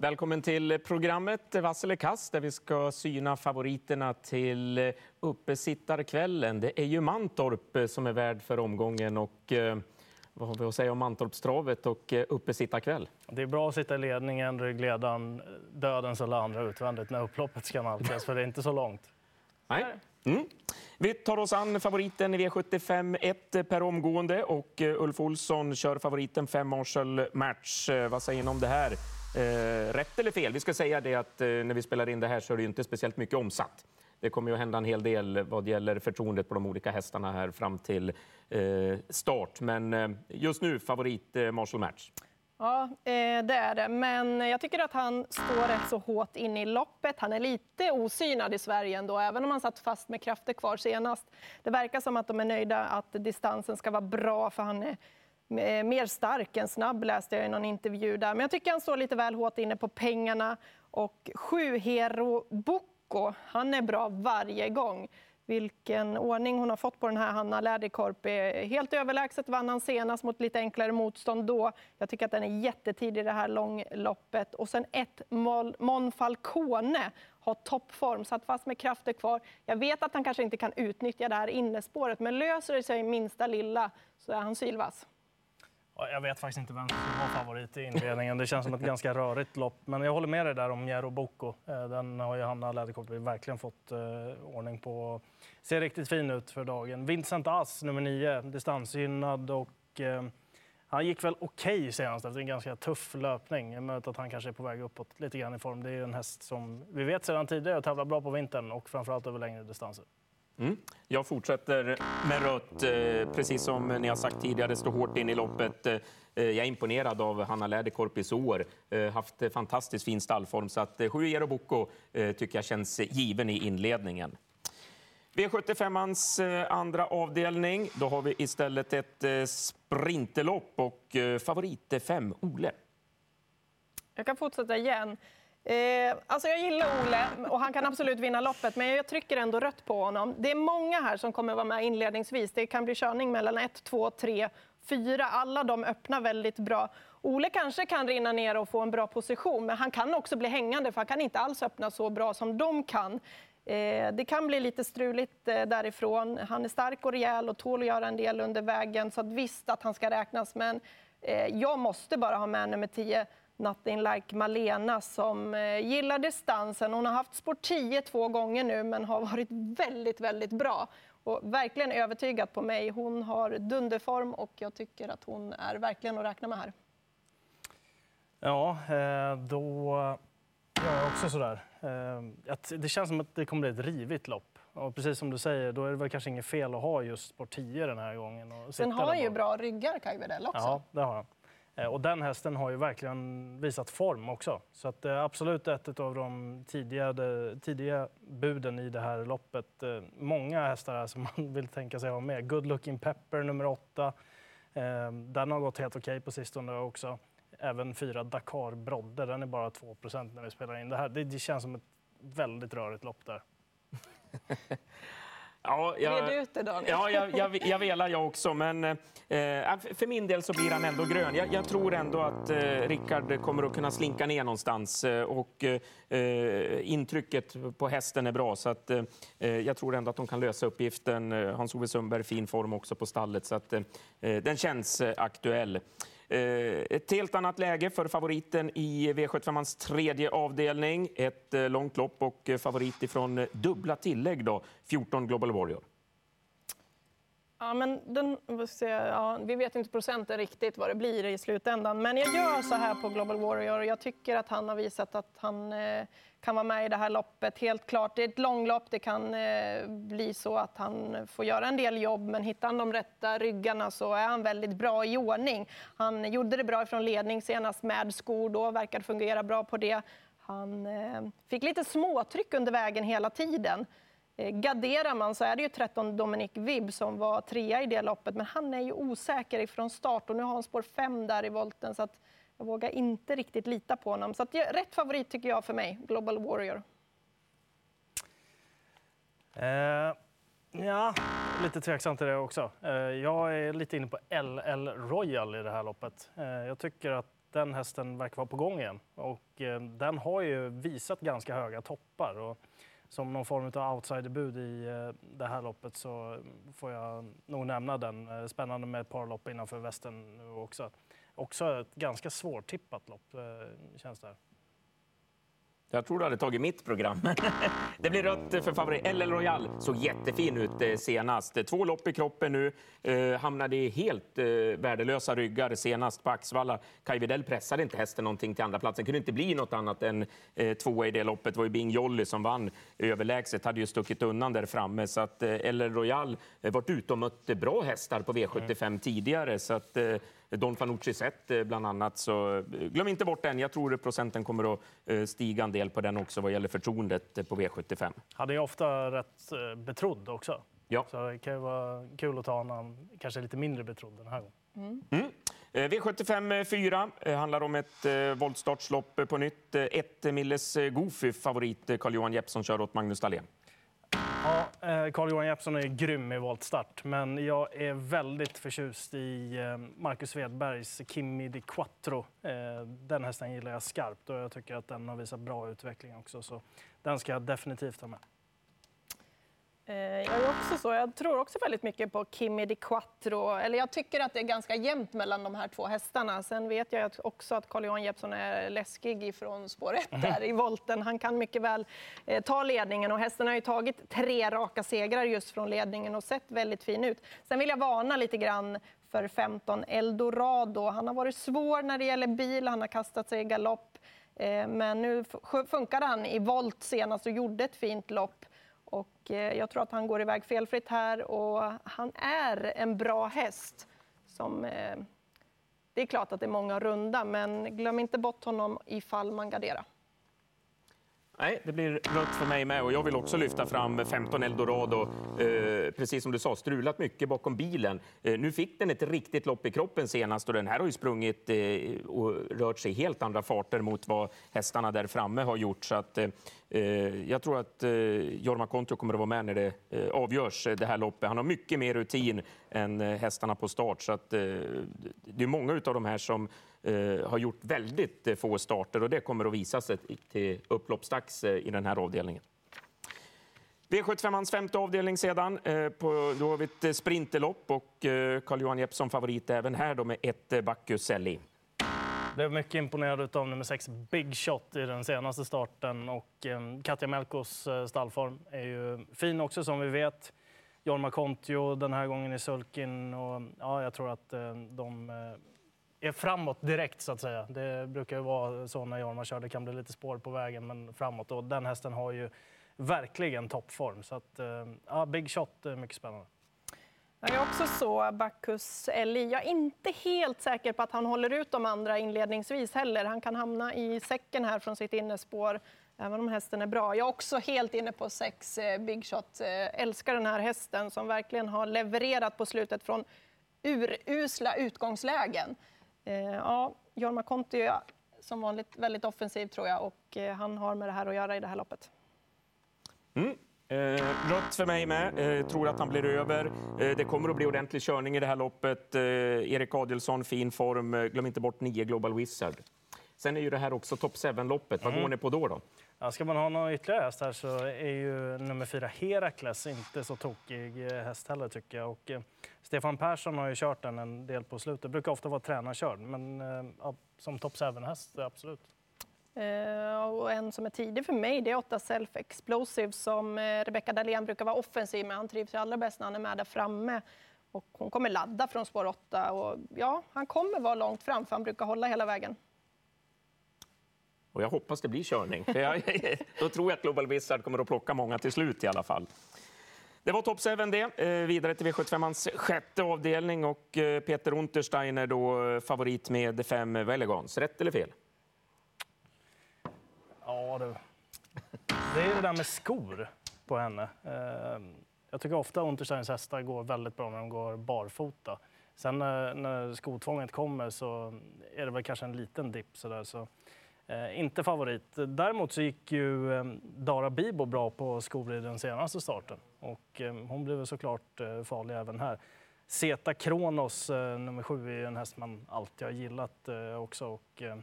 Välkommen till programmet Vass eller kast där vi ska syna favoriterna till uppesittarkvällen. Det är ju Mantorp som är värd för omgången och eh, vad har vi att säga om Mantorpstravet och eh, uppesittarkväll? Det är bra att sitta i ledningen, ryggledaren, dödens eller andra utvändigt när upploppet ska nalkas, för det är inte så långt. Nej. Mm. Vi tar oss an favoriten i V75 1 per omgående och eh, Ulf Olsson kör favoriten 5 Marshall Match. Vad säger ni om det här? Eh, rätt eller fel? Vi ska säga det att eh, när vi spelar in det här så är det inte speciellt mycket omsatt. Det kommer ju att hända en hel del vad gäller förtroendet på de olika hästarna här fram till eh, start. Men eh, just nu favorit eh, Marshall Match. Ja, eh, det är det. Men jag tycker att han står rätt så hårt in i loppet. Han är lite osynad i Sverige ändå, även om han satt fast med krafter kvar senast. Det verkar som att de är nöjda att distansen ska vara bra, för han är Eh, mer stark än snabb läste jag i någon intervju där. Men jag tycker han står lite väl hårt inne på pengarna. Och sju Hero Boko, han är bra varje gång. Vilken ordning hon har fått på den här Hanna Läderkorp. Helt överlägset vann han senast mot lite enklare motstånd då. Jag tycker att den är jättetidig i det här långloppet. Och sen ett Mon Falcone har toppform, satt fast med krafter kvar. Jag vet att han kanske inte kan utnyttja det här innespåret, men löser det sig minsta lilla så är han sylvass. Jag vet faktiskt inte vem som var favorit i inledningen. Det känns som ett ganska rörigt lopp. Men jag håller med dig där om Jero Boko. Eh, den har ju Hanna Läderkorpi verkligen fått eh, ordning på. Ser riktigt fin ut för dagen. Vincent Ass, nummer nio, distansgynnad och eh, han gick väl okej okay senast efter en ganska tuff löpning. Möjligt att han kanske är på väg uppåt lite grann i form. Det är en häst som vi vet sedan tidigare tävlar bra på vintern och framförallt över längre distanser. Mm. Jag fortsätter med rött, eh, precis som ni har sagt tidigare, står hårt in i loppet. Eh, eh, jag är imponerad av Hanna Läderkorpis år. Haft fantastiskt fin stallform, så att sju Eero tycker jag känns given i inledningen. V75ans andra avdelning. Då har vi istället ett sprinterlopp och favorit är fem Ole. Jag kan fortsätta igen. Eh, alltså jag gillar Ole och han kan absolut vinna loppet, men jag trycker ändå rött på honom. Det är många här som kommer vara med inledningsvis. Det kan bli körning mellan 1, 2, 3, 4. Alla de öppnar väldigt bra. Ole kanske kan rinna ner och få en bra position, men han kan också bli hängande för han kan inte alls öppna så bra som de kan. Eh, det kan bli lite struligt eh, därifrån. Han är stark och rejäl och tål att göra en del under vägen, så att visst att han ska räknas, men eh, jag måste bara ha med nummer 10 Nothing Like Malena som eh, gillar distansen. Hon har haft sport 10 två gånger nu men har varit väldigt, väldigt bra och verkligen övertygat på mig. Hon har dunderform och jag tycker att hon är verkligen att räkna med här. Ja, eh, då gör jag också sådär. Eh, det känns som att det kommer bli ett rivigt lopp. Och precis som du säger, då är det väl kanske inget fel att ha just sport 10 den här gången. Sen har ju bra ryggar, Kaj Wedell, också. Ja, det har han. Eh, och den hästen har ju verkligen visat form också. Så att det är absolut ett av de tidiga, tidiga buden i det här loppet. Eh, många hästar här som man vill tänka sig ha med. Good Looking Pepper nummer åtta. Den har gått helt okej okay på sistone också. Även fyra Dakar Brodde, den är bara 2% när vi spelar in det här. Det, det känns som ett väldigt rörigt lopp där. Ja, jag, ut det, Daniel. Ja, jag, jag, jag velar jag också, men eh, för min del så blir han ändå grön. Jag, jag tror ändå att eh, Rickard kommer att kunna slinka ner någonstans eh, och eh, intrycket på hästen är bra, så att, eh, jag tror ändå att de kan lösa uppgiften. Hans-Ove Sundberg fin form också på stallet, så att, eh, den känns aktuell. Eh, ett helt annat läge för favoriten i V75ans tredje avdelning. Ett eh, långt lopp och eh, favorit ifrån dubbla tillägg, då, 14 Global Warrior. Ja, men den, ja, vi vet inte procenten riktigt vad det blir i slutändan. Men jag gör så här på Global Warrior. Jag tycker att han har visat att han eh, kan vara med i det här loppet. Helt klart, det är ett långlopp. Det kan eh, bli så att han får göra en del jobb, men hittar han de rätta ryggarna så är han väldigt bra i ordning. Han gjorde det bra från ledning senast med skor då, verkar fungera bra på det. Han eh, fick lite småtryck under vägen hela tiden. Eh, garderar man så är det ju 13 Dominic Vibb som var trea i det loppet, men han är ju osäker ifrån start och nu har han spår fem där i volten så att jag vågar inte riktigt lita på honom. Så att, rätt favorit tycker jag för mig, Global Warrior. Eh, ja, lite tveksam till det också. Eh, jag är lite inne på LL Royal i det här loppet. Eh, jag tycker att den hästen verkar vara på gång igen. Och eh, den har ju visat ganska höga toppar. Och som någon form av outsiderbud i eh, det här loppet så får jag nog nämna den. Eh, spännande med ett par lopp innanför västen nu också. Också ett ganska svårtippat lopp eh, känns det här. Jag tror du hade tagit mitt program. det blir rött för favorit. LL Royal såg jättefin ut eh, senast. Två lopp i kroppen nu. Eh, hamnade i helt eh, värdelösa ryggar senast på Axvalla. Kaj Widell pressade inte hästen någonting till andra platsen. kunde inte bli något annat än eh, tvåa i det loppet. Det var ju Bing Jolly som vann överlägset. Hade ju stuckit undan där framme. Så att eh, LL Royal eh, varit ute och mött bra hästar på V75 tidigare. Så att, eh, Don Fanucci sett eh, bland annat. Så eh, glöm inte bort den. Jag tror att procenten kommer att eh, stiga en del på den också vad gäller förtroendet på V75. Han är ofta rätt betrodd också. Ja. Så det kan ju vara kul att ta honom kanske lite mindre betrodd den här gången. Mm. Mm. V75 4 handlar om ett voltstartslopp på nytt. Ett Milles Goofy, favorit Carl-Johan Jeppsson, kör åt Magnus Dahlén. Ja, eh, Carl-Johan Jeppsson är grym i voltstart, men jag är väldigt förtjust i eh, Marcus Svedbergs Kimi di Quattro. Eh, den hästen gillar jag skarpt och jag tycker att den har visat bra utveckling också, så den ska jag definitivt ha med. Eh, jag är också så. Jag tror också väldigt mycket på Kimi di Quattro. Eller jag tycker att det är ganska jämnt mellan de här två hästarna. Sen vet jag också att Carl-Johan Jeppsson är läskig ifrån spår 1 mhm. där i volten. Han kan mycket väl eh, ta ledningen och hästen har ju tagit tre raka segrar just från ledningen och sett väldigt fin ut. Sen vill jag varna lite grann för 15 Eldorado. Han har varit svår när det gäller bil, han har kastat sig i galopp. Eh, men nu funkade han i volt senast och gjorde ett fint lopp. Och eh, jag tror att han går iväg felfritt här och han är en bra häst. Som, eh, det är klart att det är många runda, men glöm inte bort honom ifall man garderar. Nej, det blir rött för mig med och jag vill också lyfta fram 15 Eldorado. Eh, precis som du sa, strulat mycket bakom bilen. Eh, nu fick den ett riktigt lopp i kroppen senast och den här har ju sprungit eh, och rört sig helt andra farter mot vad hästarna där framme har gjort. Så att, eh, Eh, jag tror att eh, Jorma Kontio kommer att vara med när det eh, avgörs, det här loppet. Han har mycket mer rutin än hästarna på start. Så att, det är många av de här som har gjort väldigt få starter och det kommer att visa sig till upploppsdags i den här avdelningen. V75ans femte avdelning sedan. På, då har vi ett sprinterlopp och Carl-Johan Jeppsson favorit även här då med ett Bacchus Elli. Blev mycket imponerad av nummer sex Big Shot i den senaste starten och ehm, Katja Melkos eh, stallform är ju fin också som vi vet. Jorma Kontio den här gången i sulkin och ja, jag tror att eh, de eh, är framåt direkt så att säga. Det brukar ju vara så när Jorma kör, det kan bli lite spår på vägen men framåt. Och den hästen har ju verkligen toppform. Så att, ja, Big Shot är mycket spännande. Jag är också så, Bacchus Eli. Jag är inte helt säker på att han håller ut de andra inledningsvis heller. Han kan hamna i säcken här från sitt innespår, även om hästen är bra. Jag är också helt inne på sex eh, Big Shot. Eh, älskar den här hästen som verkligen har levererat på slutet från urusla utgångslägen. Eh, ja, Jorma Konti är som vanligt väldigt offensiv tror jag och han har med det här att göra i det här loppet. Mm. Eh, rött för mig med. Eh, tror att han blir över. Eh, det kommer att bli ordentlig körning i det här loppet. Eh, Erik Adielsson, fin form. Eh, glöm inte bort 9 Global Wizard. Sen är ju det här också Top 7-loppet. Vad mm. går ni på då? då? Ja, ska man ha någon ytterligare häst här så är ju nummer fyra Herakles inte så tokig häst heller tycker jag. Och, eh, Stefan Persson har ju kört den en del på slutet. Brukar ofta vara tränarkörd, men eh, som Top 7-häst, absolut. Uh, och en som är tidig för mig det är 8 Self Explosive som uh, Rebecca Dahlén brukar vara offensiv med. Han trivs allra bäst när han är med där framme. Och hon kommer ladda från spår 8 och ja, han kommer vara långt fram för han brukar hålla hela vägen. Och jag hoppas det blir körning. Jag, då tror jag att Global Wizard kommer att plocka många till slut i alla fall. Det var Top 7 det. Eh, vidare till V75ans sjätte avdelning och eh, Peter Untersteiner då favorit med fem Velegans. Rätt eller fel? Ja du. Det är det där med skor på henne. Ehm, jag tycker ofta Untersteins hästar går väldigt bra när de går barfota. Sen eh, när skotvånget kommer så är det väl kanske en liten dipp sådär. Så Eh, inte favorit. Däremot så gick ju eh, Dara Bibo bra på skor i den senaste starten och eh, hon blev såklart eh, farlig även här. Zeta Kronos, eh, nummer sju, är en häst man alltid har gillat eh, också. Och, eh,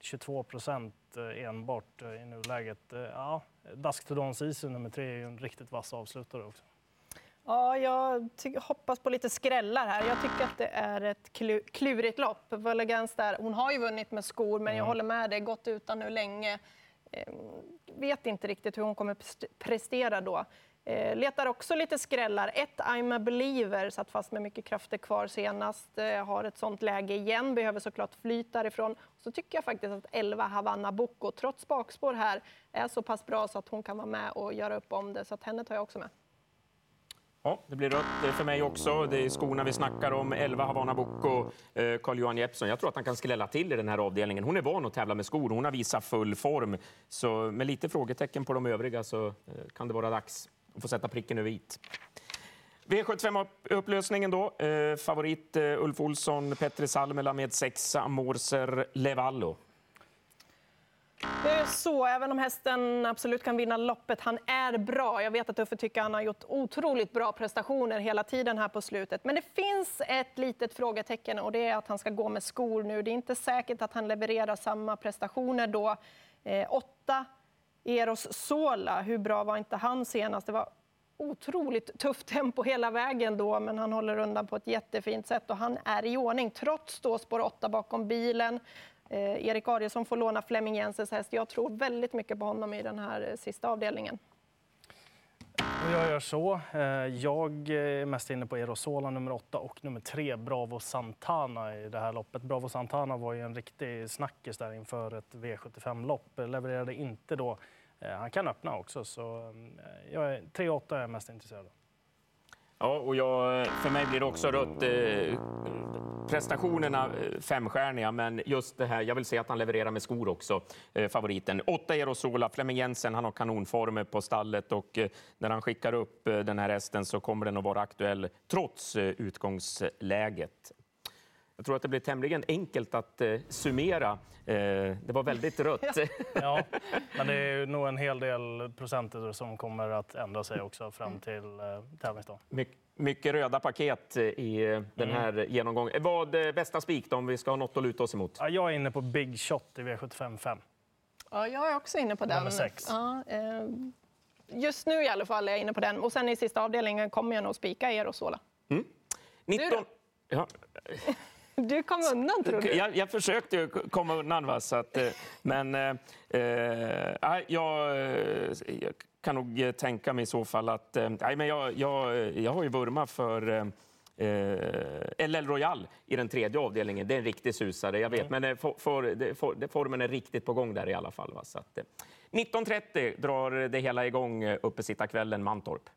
22 procent eh, enbart eh, i nuläget. Eh, Ja, Dusk to Dawn Season, nummer tre, är ju en riktigt vass avslutare också. Ja, jag hoppas på lite skrällar här. Jag tycker att det är ett klu- klurigt lopp. Vulligans där, hon har ju vunnit med skor, men jag håller med dig, gått utan nu länge. Eh, vet inte riktigt hur hon kommer pres- prestera då. Eh, letar också lite skrällar. Ett I'm a believer satt fast med mycket krafter kvar senast. Eh, har ett sånt läge igen, behöver såklart flyt därifrån. Så tycker jag faktiskt att 11 Havanna Boko, trots bakspår här, är så pass bra så att hon kan vara med och göra upp om det. Så att henne tar jag också med. Ja, det blir rött för mig också. Det är skorna vi snackar om. 11 Havana Boko. Eh, Carl-Johan Jeppsson. Jag tror att han kan skrälla till i den här avdelningen. Hon är van att tävla med skor. Hon har visat full form. Så med lite frågetecken på de övriga så eh, kan det vara dags att får sätta pricken över i. V75-upplösningen då. Eh, favorit eh, Ulf Olsson, Petri Salmela med sexa. Morser, Levallo. Det är så, även om hästen absolut kan vinna loppet, han är bra. Jag vet att Uffe tycker han har gjort otroligt bra prestationer hela tiden här på slutet. Men det finns ett litet frågetecken och det är att han ska gå med skor nu. Det är inte säkert att han levererar samma prestationer då. Eh, åtta Eros Sola, hur bra var inte han senast? Det var otroligt tufft tempo hela vägen då, men han håller undan på ett jättefint sätt och han är i ordning trots då spår 8 bakom bilen. Eh, Erik Adielsson får låna Flemming Jensens häst. Jag tror väldigt mycket på honom i den här eh, sista avdelningen. Och jag gör så. Eh, jag eh, är mest inne på Erosola nummer åtta och nummer tre, Bravo Santana i det här loppet. Bravo Santana var ju en riktig snackis där inför ett V75-lopp. Levererade inte då. Eh, han kan öppna också, så mm, eh, jag är, 3-8 är jag mest intresserad av. Ja, och jag, eh, för mig blir det också rött. Eh, prestationerna femstjärniga, men just det här, jag vill se att han levererar med skor också, eh, favoriten. Åtta Erosola, Flemming Jensen, han har kanonformer på stallet och eh, när han skickar upp den här hästen så kommer den att vara aktuell trots utgångsläget. Jag tror att det blir tämligen enkelt att eh, summera. Eh, det var väldigt rött. Ja, men det är ju nog en hel del procenter som kommer att ändra sig också fram till eh, tävlingsdagen. My, mycket röda paket eh, i eh, den här genomgången. Vad är bästa spik om vi ska ha något att luta oss emot? Ja, jag är inne på Big Shot i V75 5. Ja, jag är också inne på den. Nummer sex. Ja, eh, just nu i alla fall är jag inne på den. Och sen i sista avdelningen kommer jag nog spika Erosola. 19... då? Ja, Du kom undan tror du? jag, jag försökte komma undan, va, så att, eh, men eh, eh, jag, eh, jag kan nog tänka mig i så fall att... Nej, men jag, jag, jag har ju vurmat för eh, LL Royal i den tredje avdelningen. Det är en riktig susare, jag vet. Men eh, for, for, det, for, det, formen är riktigt på gång där i alla fall. Va, så att, eh, 19.30 drar det hela igång uppe sitta kvällen Mantorp.